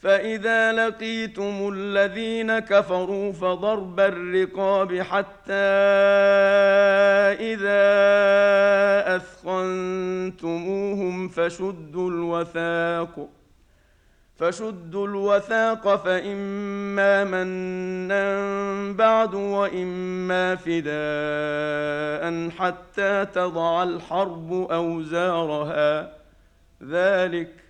فإذا لقيتم الذين كفروا فضرب الرقاب حتى إذا أثخنتموهم فشدوا الوثاق فشدوا الوثاق فإما منا بعد وإما فداء حتى تضع الحرب أوزارها. ذلك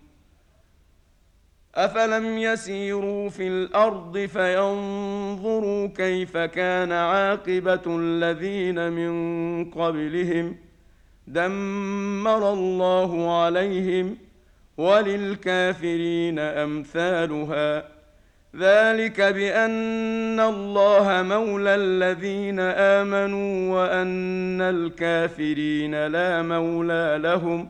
افلم يسيروا في الأرض فينظروا كيف كان عاقبه الذين من قبلهم دمر الله عليهم وللكافرين امثالها ذلك بان الله مولى الذين امنوا وان الكافرين لا مولى لهم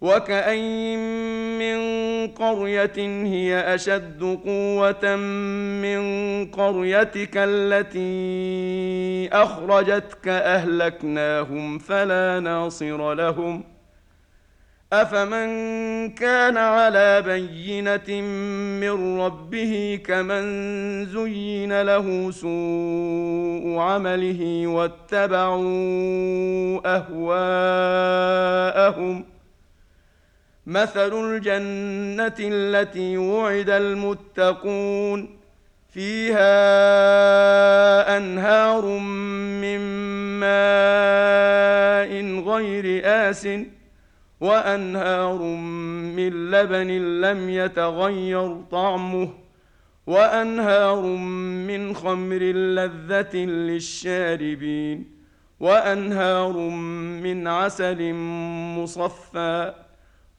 وكأين من قرية هي أشد قوة من قريتك التي أخرجتك أهلكناهم فلا ناصر لهم أفمن كان على بينة من ربه كمن زين له سوء عمله واتبعوا أهواءهم مثل الجنة التي وعد المتقون فيها أنهار من ماء غير آسٍ وأنهار من لبن لم يتغير طعمه وأنهار من خمر لذة للشاربين وأنهار من عسل مصفى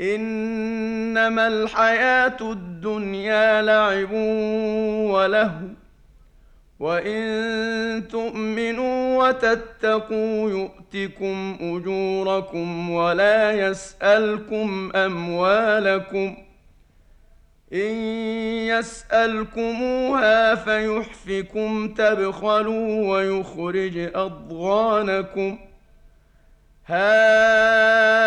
إنما الحياة الدنيا لعب ولهو وإن تؤمنوا وتتقوا يؤتكم أجوركم ولا يسألكم أموالكم إن يسألكموها فيحفكم تبخلوا ويخرج أضغانكم ها